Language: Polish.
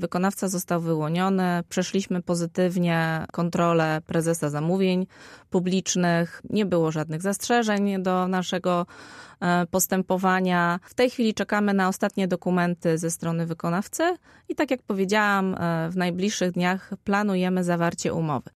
Wykonawca został wyłoniony, przeszliśmy pozytywnie kontrolę prezesa zamówień publicznych, nie było żadnych zastrzeżeń do naszego e, postępowania. W tej chwili czekamy na ostatnie dokumenty ze strony wykonawcy i tak jak powiedziałam, e, w najbliższych dniach planujemy zawarcie umowy.